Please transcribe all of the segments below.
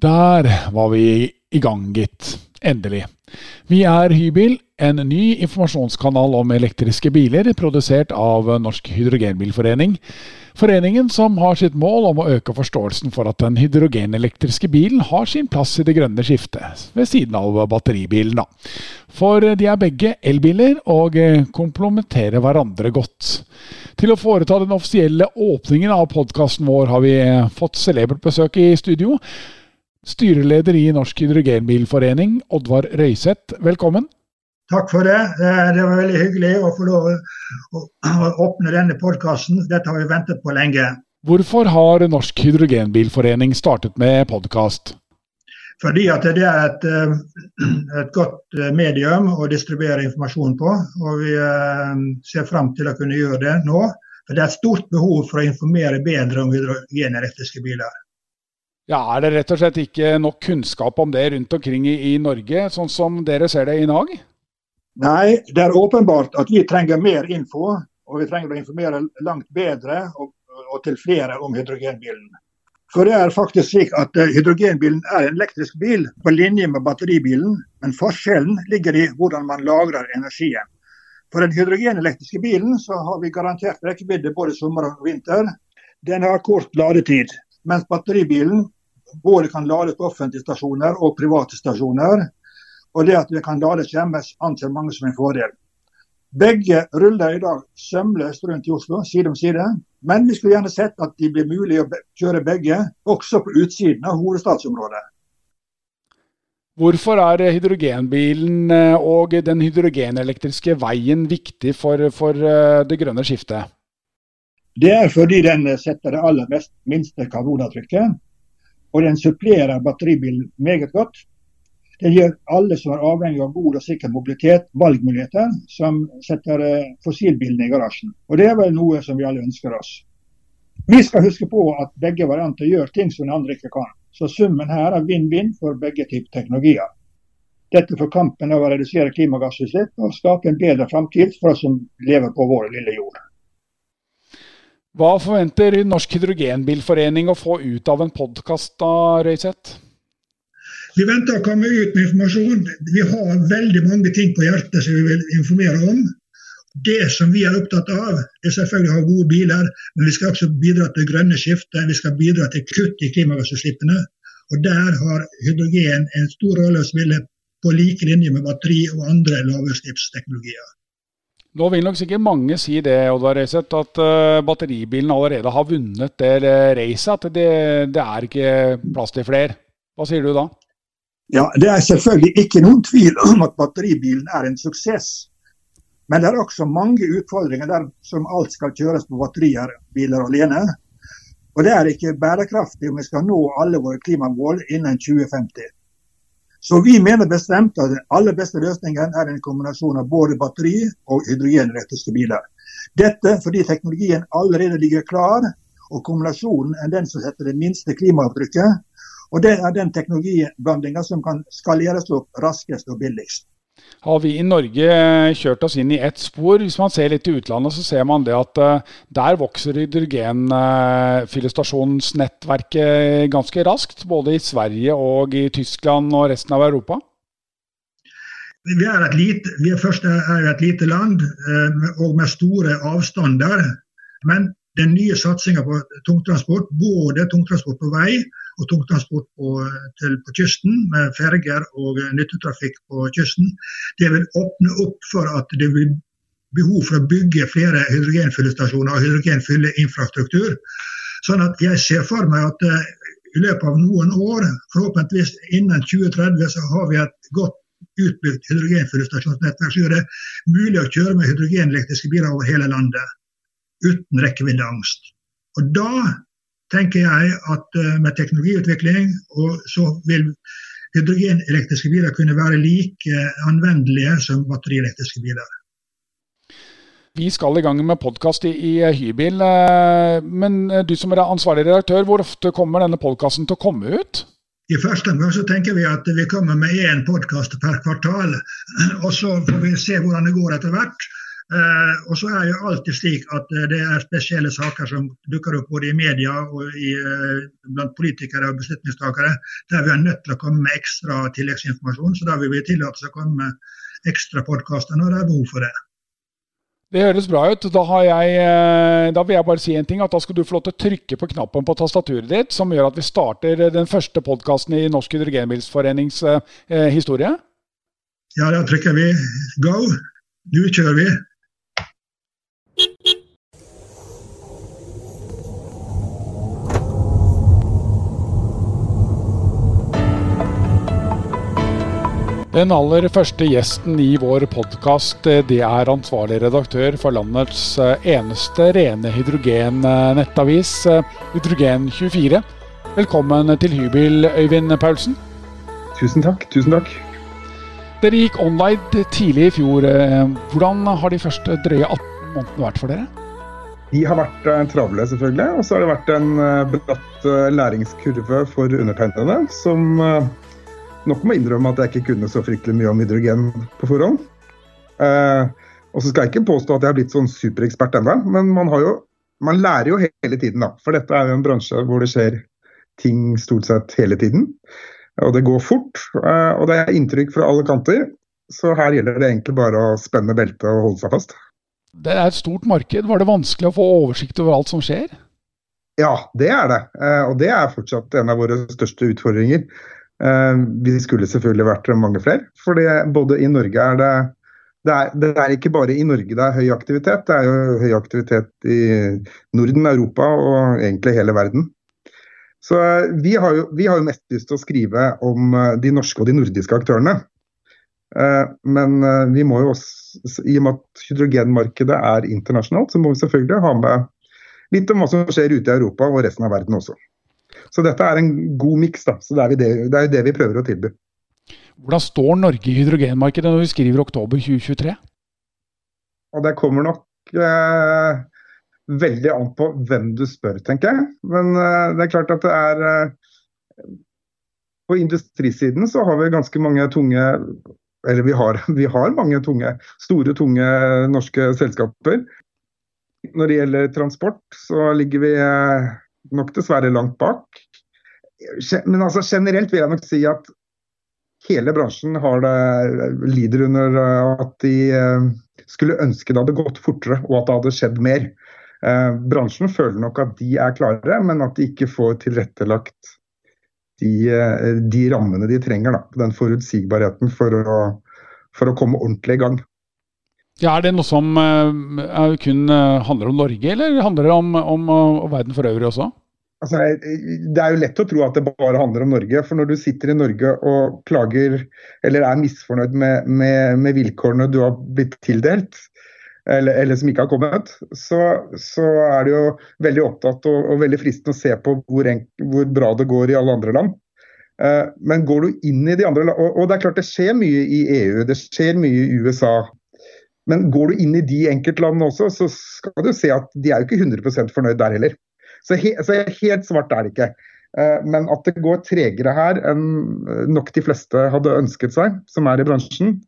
Der var vi i gang, gitt. Endelig. Vi er Hybil, en ny informasjonskanal om elektriske biler, produsert av Norsk Hydrogenbilforening. Foreningen som har sitt mål om å øke forståelsen for at den hydrogenelektriske bilen har sin plass i det grønne skiftet, ved siden av batteribilen. For de er begge elbiler, og komplementerer hverandre godt. Til å foreta den offisielle åpningen av podkasten vår har vi fått celebert besøk i studio. Styreleder i Norsk Hydrogenbilforening, Oddvar Røiseth, velkommen. Takk for det. Det var veldig hyggelig å få lov å åpne denne podkasten. Dette har vi ventet på lenge. Hvorfor har Norsk Hydrogenbilforening startet med podkast? Fordi at det er et, et, godt medium å distribuere informasjon på. Og vi ser fram til å kunne gjøre det nå. For det er et stort behov for å informere bedre om hydrogenelektriske biler. Ja, Er det rett og slett ikke nok kunnskap om det rundt omkring i, i Norge, sånn som dere ser det i dag? Nei, det er åpenbart at vi trenger mer info. Og vi trenger å informere langt bedre og, og til flere om hydrogenbilen. For det er faktisk slik at hydrogenbilen er en elektrisk bil på linje med batteribilen. Men forskjellen ligger i hvordan man lagrer energien. For den hydrogenelektriske bilen så har vi garantert rekkevidde både sommer og vinter. Den har kort ladetid. Mens batteribilen både kan lade på offentlige stasjoner og private stasjoner. Og det at vi kan lade hjemme, anser mange som en fordel. Begge ruller i dag sømløst rundt i Oslo, side om side. Men vi skulle gjerne sett at de blir mulig å kjøre begge, også på utsiden av hovedstadsområdet. Hvorfor er hydrogenbilen og den hydrogenelektriske veien viktig for, for det grønne skiftet? Det er fordi den setter det aller mest minste karbonavtrykket. Og den supplerer batteribilen meget godt. Den gir alle som er avhengig av god og sikker mobilitet, valgmuligheter som setter fossilbilene i garasjen. Og det er vel noe som vi alle ønsker oss. Vi skal huske på at begge varianter gjør ting som den andre ikke kan. Så summen her er vinn-vinn for begge typer teknologier. Dette for kampen av å redusere klimagassutslipp og skape en bedre framtid for oss som lever på vår lille jord. Hva forventer Norsk Hydrogenbilforening å få ut av en podkast da, Røiseth? Vi venter å komme ut med informasjon. Vi har veldig mange ting på hjertet som vi vil informere om. Det som vi er opptatt av, er selvfølgelig å ha gode biler, men vi skal også bidra til grønne skiftet. Vi skal bidra til kutt i klimagassutslippene. Og Der har hydrogen en stor rolle å spille på like linje med batteri og andre lavutslippsteknologier. Nå vil nok sikkert mange si det, Oddvar Reiseth, at uh, batteribilen allerede har vunnet det racet. At det, det, er ikke plass til flere. Hva sier du da? Ja, Det er selvfølgelig ikke noen tvil om at batteribilen er en suksess. Men det er også mange utfordringer der som alt skal kjøres på batterier, biler alene. Og det er ikke bærekraftig om vi skal nå alle våre klimamål innen 2050. Så vi mener bestemt at den aller beste løsningen er en kombinasjon av både batteri og hydrogenelektriske biler. Dette fordi teknologien allerede ligger klar, og kombinasjonen er den som setter det minste klimaavtrykket. Og det er den teknologiblandinga som kan skaleres opp raskest og billigst har vi i Norge kjørt oss inn i ett spor. Hvis man ser litt til utlandet, så ser man det at uh, der vokser hydrogenfyllestasjonsnettverket uh, ganske raskt. Både i Sverige og i Tyskland og resten av Europa. Vi er et lite, vi er først er et lite land og med store avstander. Men den nye satsinga på tungtransport, både tungtransport på vei og tungtransport på, til, på kysten, med ferger og nyttetrafikk på kysten, det vil åpne opp for at det vil behov for å bygge flere hydrogenfyllestasjoner og hydrogenfylleinfrastruktur. Sånn at jeg ser for meg at uh, i løpet av noen år, forhåpentligvis innen 2030, så har vi et godt utbygd hydrogenfyllestasjonsnettverk som gjør det mulig å kjøre med hydrogenelektriske biler over hele landet uten rekkeviddeangst. Og da tenker jeg at uh, med teknologiutvikling så vil hydrogenelektriske biler kunne være like anvendelige som batterielektriske biler. Vi skal i gang med podkast i, Hybil, uh, men du som er ansvarlig redaktør, hvor ofte kommer denne podkasten til å komme ut? I første omgang så tenker vi at vi kommer med én podkast per kvartal. og Så får vi se hvordan det går etter hvert. Uh, og så er det alltid slik at uh, det er spesielle saker som dukker opp både i media og i, uh, blant politikere og beslutningstakere, der vi er nødt til å komme med ekstra tilleggsinformasjon. Så da vil vi tillate oss å komme med ekstra podkaster når det er behov for det. Det høres bra ut. Da, jeg, da, vil jeg bare si en ting. at Da skal du få lov til å trykke på knappen på tastaturet ditt, som gjør at vi starter den første podkasten i Norsk Hydrogenbilsforenings historie. Ja, da trykker vi go. Nå kjører vi. Den aller første gjesten i vår podkast, eh, er ansvarlig redaktør for landets eh, eneste rene hydrogen-nettavis, eh, Hydrogen24. Velkommen til hybel, Øyvind Paulsen. Tusen takk. Tusen takk. Dere gikk online tidlig i fjor. Hvordan har de første drøye 18 månedene vært for dere? De har vært travle, selvfølgelig. Og så har det vært en bratt læringskurve for undertegnede, som nok må innrømme at jeg ikke kunne så fryktelig mye om hydrogen på forhånd. Eh, og så skal jeg ikke påstå at jeg har blitt sånn superekspert ennå, men man, jo, man, lærer jo hele tiden, da. For dette er jo en bransje hvor det skjer ting stort sett hele tiden. Og det går fort, eh, og det er inntrykk fra alle kanter. Så her gjelder det egentlig bare å spenne beltet og holde seg fast. Det er et stort marked. Var det vanskelig å få oversikt over alt som skjer? Ja, det er det. Eh, og det er fortsatt en av våre største utfordringer. Eh, vi skulle selvfølgelig vært mange flere. For både i Norge er det det er, det er, ikke bare i Norge det er høy aktivitet, det er jo høy aktivitet i Norden, Europa og egentlig hele verden. Så eh, vi har, jo, vi har jo mest lyst til å skrive om eh, de norske og de nordiske aktørene. Men vi må jo også, i og med at hydrogenmarkedet er internasjonalt, så må vi selvfølgelig ha med litt om hva som skjer ute i Europa og resten av verden også. Så dette er en god miks. Så det er, det, det er det vi prøver å tilby. Hvordan står Norge i hydrogenmarkedet når vi skriver oktober 2023? Og Det kommer nok eh, veldig an på hvem du spør, tenker jeg. Men eh, det er klart at det er eh, På industrisiden så har vi ganske mange tunge Eller vi har, vi har mange tunge, store, tunge norske selskaper. Når det gjelder transport, så ligger vi eh, nok dessverre langt bak. Men altså, generelt vil jeg nok si at hele bransjen det, lider under eh, at de eh, skulle ønske det hadde gått fortere og at det hadde skjedd mer. Eh, bransjen føler nok at de er klare, men at de ikke får tilrettelagt de, de rammene de trenger. Da, den forutsigbarheten for å, for å komme ordentlig i gang. Ja, Er det noe som uh, kun uh, handler om Norge, eller handler det om, om om verden for øvrig også? Altså, det er jo lett å tro at det bare handler om Norge. For når du sitter i Norge og klager eller er misfornøyd med, med, med vilkårene du har blitt tildelt, eller, eller som ikke har kommet, så, så, er det jo veldig opptatt og, og veldig fristende å se på hvor, en, hvor, bra det går i alle andre land. men går du inn i de andre land, og, og det er klart det skjer mye i EU, det skjer mye i USA, men går du inn i de enkeltlandene også, så skal du se at de er jo ikke 100% fornøyd der heller. Så, he, så helt svart er det ikke. Eh, men at det går tregere her enn eh, nok de fleste hadde ønsket seg, som er i bransjen,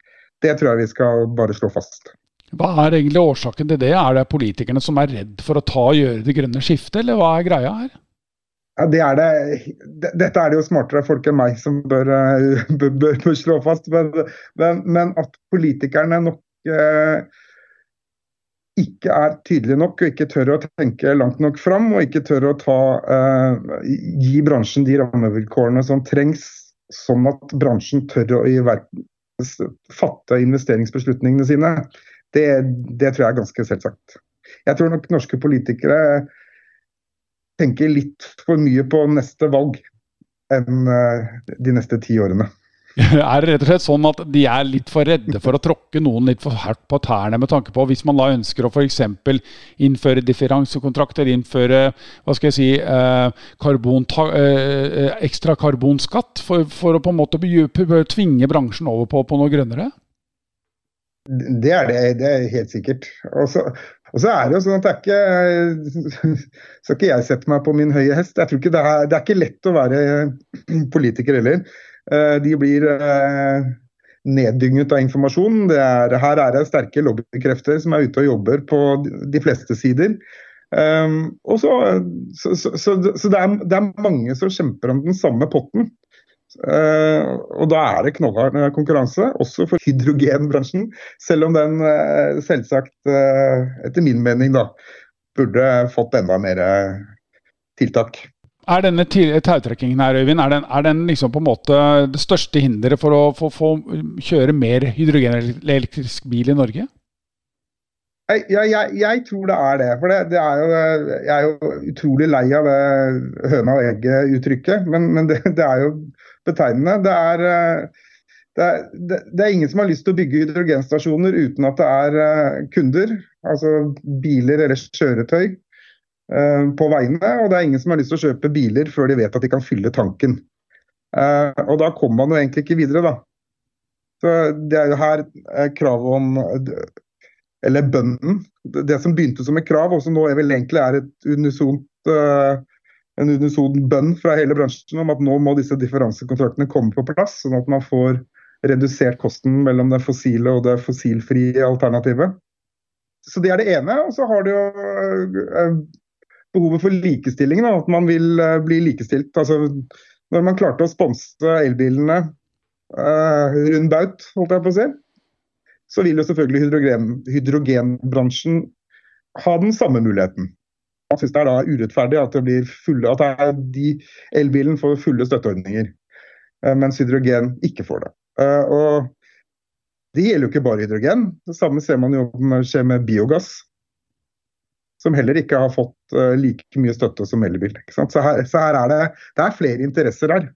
det tror jeg vi skal bare slå fast. Hva er egentlig årsaken til det? Er det politikerne som er redd for å ta og gjøre det grønne skiftet, eller hva er greia her? Ja, det er det. Dette er det jo smartere folk enn meg som bør, eh, bør, bør slå fast. Men, men, men, at politikerne nok ikke er tydelige nok og ikke tør å tenke langt nok fram, og ikke tør å ta, eh, gi bransjen de rammevilkårene som trengs, sånn at bransjen tør å fatte investeringsbeslutningene sine, det, det, tror jeg er ganske selvsagt. Jeg tror nok norske politikere tenker litt for mye på neste valg enn eh, de neste ti årene. er det rett og slett sånn at de er litt for redde for å tråkke noen litt for hardt på tærne, med tanke på hvis man da ønsker å f.eks. innføre differansekontrakter, innføre hva skal jeg si, eh, karbon, eh, ekstra karbonskatt, for, for, å på en måte tvinge bransjen over på, på noe grønnere? Det er det, det er helt sikkert. Og så, og så er det jo sånn at det er ikke Skal ikke jeg sette meg på min høye hest. Jeg tror ikke det, er, det er ikke lett å være politiker heller. Eh, de blir, eh, neddynget av informasjon. Er, her er det sterke lobbykrefter som er ute og jobber på de fleste sider. Um, og så, så, så, så det, er, det, er, mange som kjemper om den samme potten. Uh, og da er det knallhard konkurranse, også for hydrogenbransjen. Selv om den uh, selvsagt, uh, etter min mening, da, burde fått enda mer tiltak. Er denne tautrekkingen her, Øyvind, er den, er den, liksom på en måte det største hinderet for å få kjøre mer hydrogenelektrisk bil i Norge? Jeg, jeg, jeg, tror det er det. For det, det er jo, jeg er jo utrolig lei av det høna og egget-uttrykket. Men, men det, det, er jo betegnende. Det er, er, det er, ingen som har lyst til å bygge hydrogenstasjoner uten at det er eh, kunder. Altså biler eller kjøretøy på veiene. Og det er ingen som har lyst til å kjøpe biler før de vet at de kan fylle tanken. Eh, og da kommer man jo egentlig ikke videre, da. Så Det er jo her eh, kravet om Eller bønnen. Det som begynte som et krav, og som nå er vel egentlig er unisont en unison bønn fra hele bransjen om at nå må disse differansekontraktene komme på plass, sånn at man får redusert kosten mellom det fossile og det fossilfrie alternativet. Så Det er det ene. Og så har det jo behovet for likestilling. Da, at man vil uh, bli likestilt. Altså, når man klarte å sponse elbilene uh, rundt baut, holdt jeg på å si, så vil jo selvfølgelig hydrogen, hydrogenbransjen ha den samme muligheten. Man syns det er da urettferdig at, det fulle, at de elbilen får fulle støtteordninger, uh, mens hydrogen ikke får det. og det gjelder jo ikke bare hydrogen. Det samme ser man jo skjer med biogass som heller ikke har fått uh, like mye støtte som elbil. Så, her, så her er det, det er flere interesser her.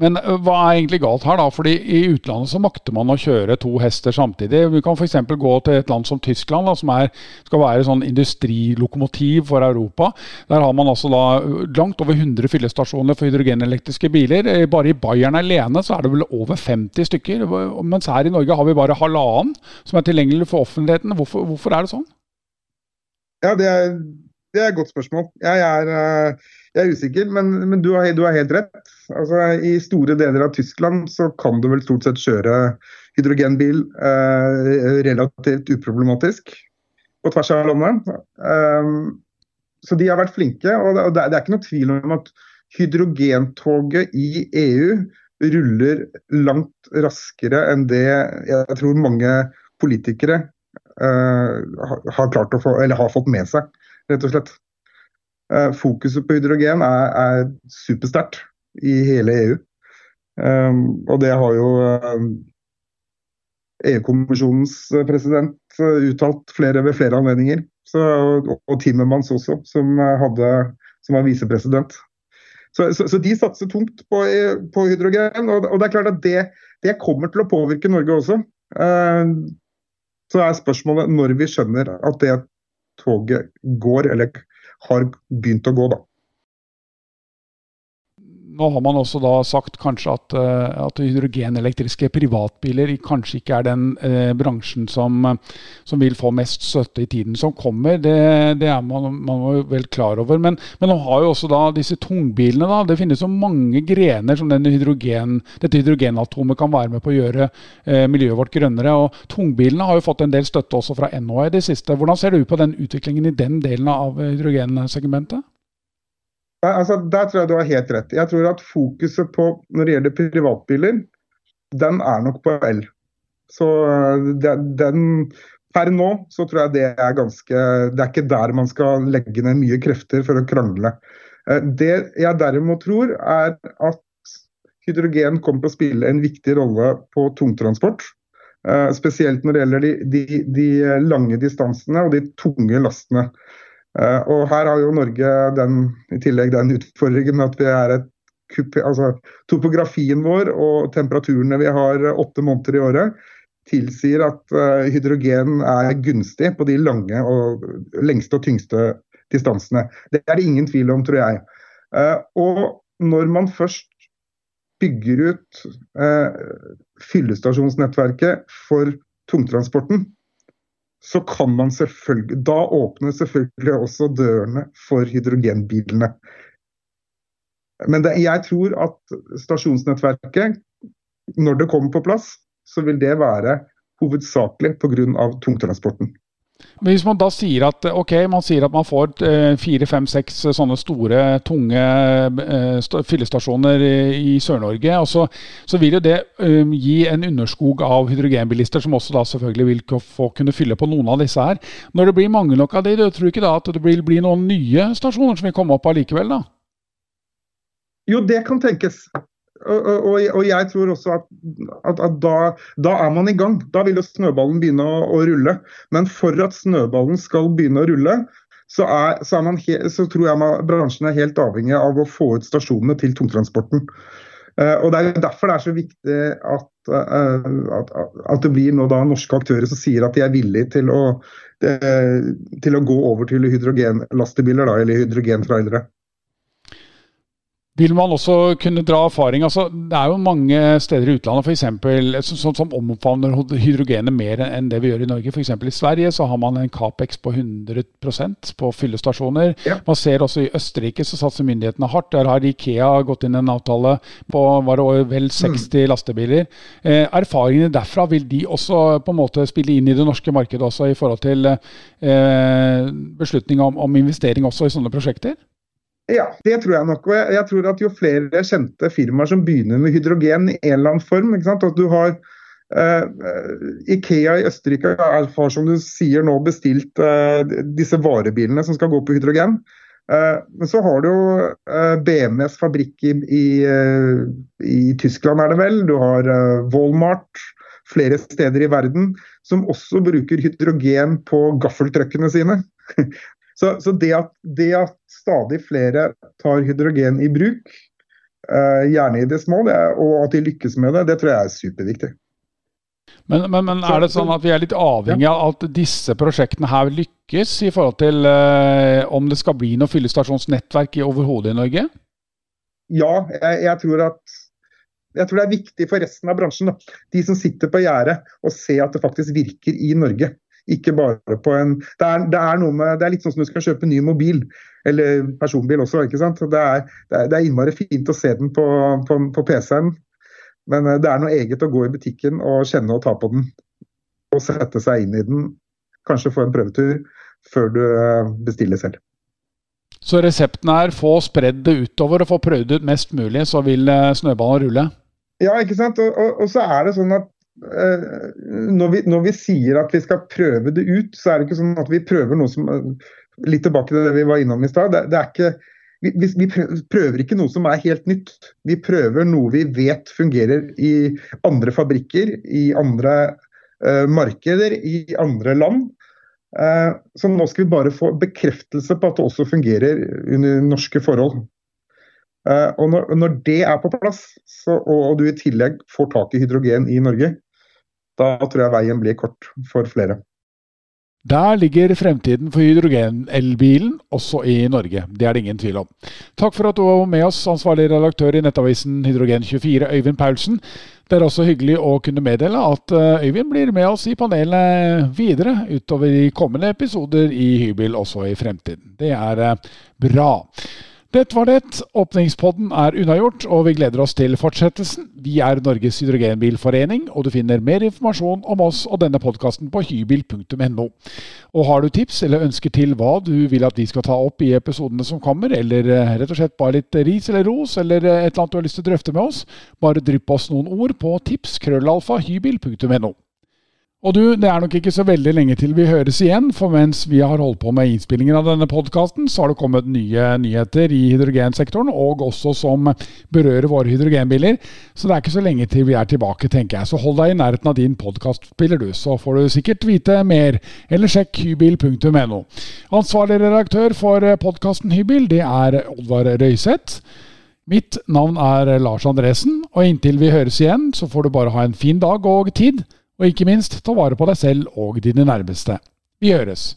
Men uh, hva er egentlig galt her, da? Fordi I utlandet så makter man å kjøre to hester samtidig. Vi kan f.eks. gå til et land som Tyskland, da, som er, skal være sånn industrilokomotiv for Europa. Der har man altså da langt over 100 fyllestasjoner for hydrogenelektriske biler. Eh, bare i Bayern alene så er det vel over 50 stykker. Mens her i Norge har vi bare halvannen som er tilgjengelig for offentligheten. Hvorfor, hvorfor er det sånn? Ja, det er, det er, et godt spørsmål. Jeg er, eh, jeg er usikker, men, men du, har, du, har, helt rett. Altså, I store deler av Tyskland så kan du vel stort sett kjøre hydrogenbil eh, relativt uproblematisk på tvers av landet. Um, så de har vært flinke. og det, det, er ikke noe tvil om at hydrogentoget i EU ruller langt raskere enn det jeg tror mange politikere har, klart å få, eller har fått med seg, rett og slett. Uh, fokuset på hydrogen er, er supersterkt i hele EU. Um, og det har jo EU-kommisjonens president uttalt flere, ved flere anledninger. Så, og, og Timmermans også, som, hadde, som var visepresident. Så, så, så, de satser tungt på, på hydrogen. Og, og, det er klart at det, det, kommer til å påvirke Norge også. Uh, så er spørsmålet når vi skjønner at det toget går, eller har begynt å gå, da. Nå har man også da sagt kanskje at, eh, at hydrogenelektriske privatbiler kanskje ikke er den eh, bransjen som, som, vil få mest støtte i tiden som kommer. Det, det er man, man vel klar over. Men, men nå har jo også da disse tungbilene da, Det finnes så mange grener som hydrogen, dette hydrogenatomet kan være med på å gjøre eh, miljøet vårt grønnere. og Tungbilene har jo fått en del støtte også fra NHO i det siste. Hvordan ser du på den utviklingen i den delen av hydrogensegmentet? Altså, der tror jeg du har helt rett. Jeg tror at fokuset på når det gjelder privatbiler, den er nok på el. Så den, Per nå så tror jeg det er ganske Det er ikke der man skal legge ned mye krefter for å krangle. Eh, det jeg derimot tror, er at hydrogen kommer til å spille en viktig rolle på tungtransport. Eh, spesielt når det gjelder de, de, de lange distansene og de tunge lastene. Eh, og her har jo Norge den, i tillegg den utfordringen at vi er et altså Topografien vår og temperaturene vi har åtte måneder i året, tilsier at uh, hydrogen er gunstig på de lange og lengste og tyngste distansene. Det er det ingen tvil om, tror jeg. Og når man først bygger ut fyllestasjonsnettverket for tungtransporten, så kan man selvfølgelig Da åpner selvfølgelig også dørene for hydrogenbilene. Men det, jeg tror at stasjonsnettverket, når det kommer på plass, så vil det være hovedsakelig pga. tungtransporten. Hvis man da sier at ok, man sier at man får eh, fire, fem, seks sånne store, tunge eh, fyllestasjoner i Sør-Norge, så, så, vil jo det gi en underskog av hydrogenbilister, som også da selvfølgelig vil få kunne fylle på noen av disse her. Når det blir mange nok av de, du tror ikke da at det vil bli noen nye stasjoner som vil komme opp allikevel, da? Jo, det kan tenkes. Og, og, og, jeg tror også at, at, at da, da, er man i gang. Da vil jo snøballen begynne å, å, rulle. Men for at snøballen skal begynne å rulle, så, er, så, er he, så tror jeg man, bransjen er helt avhengig av å få ut stasjonene til tungtransporten. Uh, og Det er derfor det er så viktig at, uh, at, at det blir nå da norske aktører som sier at de er villige til å, uh, til å gå over til hydrogenlastebiler, da, eller hydrogentrailere. Vil man også kunne dra erfaring? Altså, det er jo mange steder i utlandet for eksempel, som, som omfavner hydrogenet mer enn det vi gjør i Norge. F.eks. i Sverige så har man en Capex på 100% på fyllestasjoner. Ja. Man ser også i Østerrike så satser myndighetene hardt. Der har Ikea gått inn en avtale på var det vel 60 mm. lastebiler. Eh, erfaringene derfra, vil de også på en måte spille inn i det norske markedet også i forhold til eh, beslutning om, om investering også i sånne prosjekter? Ja, det tror jeg nok. Og jeg, tror at jo flere kjente firmaer som begynner med hydrogen i en eller annen form At du har uh, Ikea i Østerrike har som du sier nå bestilt uh, disse varebilene som skal gå på hydrogen. Uh, men så har du jo BMS fabrikk i, i, i, Tyskland, er det vel. Du har Walmart flere steder i verden som også bruker hydrogen på gaffeltruckene sine. Så, så det, at, det, at, stadig flere tar hydrogen i bruk, uh, gjerne i det små, det, og at de lykkes med det, det tror jeg er superviktig. Men, men, men, er det sånn at vi er litt avhengig av at disse prosjektene her lykkes i forhold til uh, om det skal bli noe fyllestasjonsnettverk overhodet i Norge? Ja, jeg, jeg, tror at jeg tror det er viktig for resten av bransjen. Da. De som sitter på gjerdet og ser at det faktisk virker i Norge. Ikke bare på en det er, det er, med, det er litt sånn som du skal kjøpe ny mobil, eller personbil også. ikke sant? Det er, det er, det er innmari fint å se den på, på, på PC-en, men eh, det er noe eget å gå i butikken og kjenne og ta på den. Og sette seg inn i den. Kanskje få en prøvetur før du eh, bestiller selv. Så resepten er få spredd det utover og få prøvd ut mest mulig, så vil eh, snøballen rulle? Ja, ikke sant. Og, og, og, så er det sånn at når vi, når vi, sier at vi skal prøve det ut, så er det ikke sånn at vi prøver noe som Litt tilbake til det vi var innom i stad. Det, det, er ikke vi, vi, prøver ikke noe som er helt nytt. Vi prøver noe vi vet fungerer i andre fabrikker, i andre uh, markeder, i andre land. Uh, så nå skal vi bare få bekreftelse på at det også fungerer under norske forhold. Uh, og når, når, det er på plass, så, og, og, du i tillegg får tak i hydrogen i Norge, da tror jeg veien blir kort for flere. Der ligger fremtiden for hydrogenelbilen, også i Norge. Det er det ingen tvil om. Takk for at du var med oss, ansvarlig redaktør i nettavisen Hydrogen24, Øyvind Paulsen. Det er også hyggelig å kunne meddele at eh, Øyvind blir med oss i panelet videre utover de kommende episoder i Hybel også i fremtiden. Det er eh, bra. Dette var det. Åpningspodden er unnagjort, og vi gleder oss til fortsettelsen. Vi er Norges hydrogenbilforening, og du finner mer informasjon om oss og denne podkasten på hybil.no. Og har du tips eller ønsker til hva du vil at vi skal ta opp i episodene som kommer, eller eh, rett og slett bare litt ris eller ros, eller eh, et eller annet du har lyst til å drøfte med oss, bare drypp oss noen ord på tips krøllalfa hybel.no. Og du, det er nok ikke så veldig lenge til vi høres igjen, for mens vi har holdt på med innspillingen av denne podkasten, så har det kommet nye nyheter i hydrogensektoren, og også som berører våre hydrogenbiler. Så det er ikke så lenge til vi er tilbake, tenker jeg. Så hold deg i nærheten av din podkastspiller, du, så får du sikkert vite mer. Eller sjekk hybil.no. Ansvarlig redaktør for podkasten Hybil, det er Oddvar Røiseth. Mitt navn er Lars Andresen, og inntil vi høres igjen, så får du bare ha en fin dag og tid. Og ikke minst, ta vare på deg selv og dine nærmeste. Vi høres!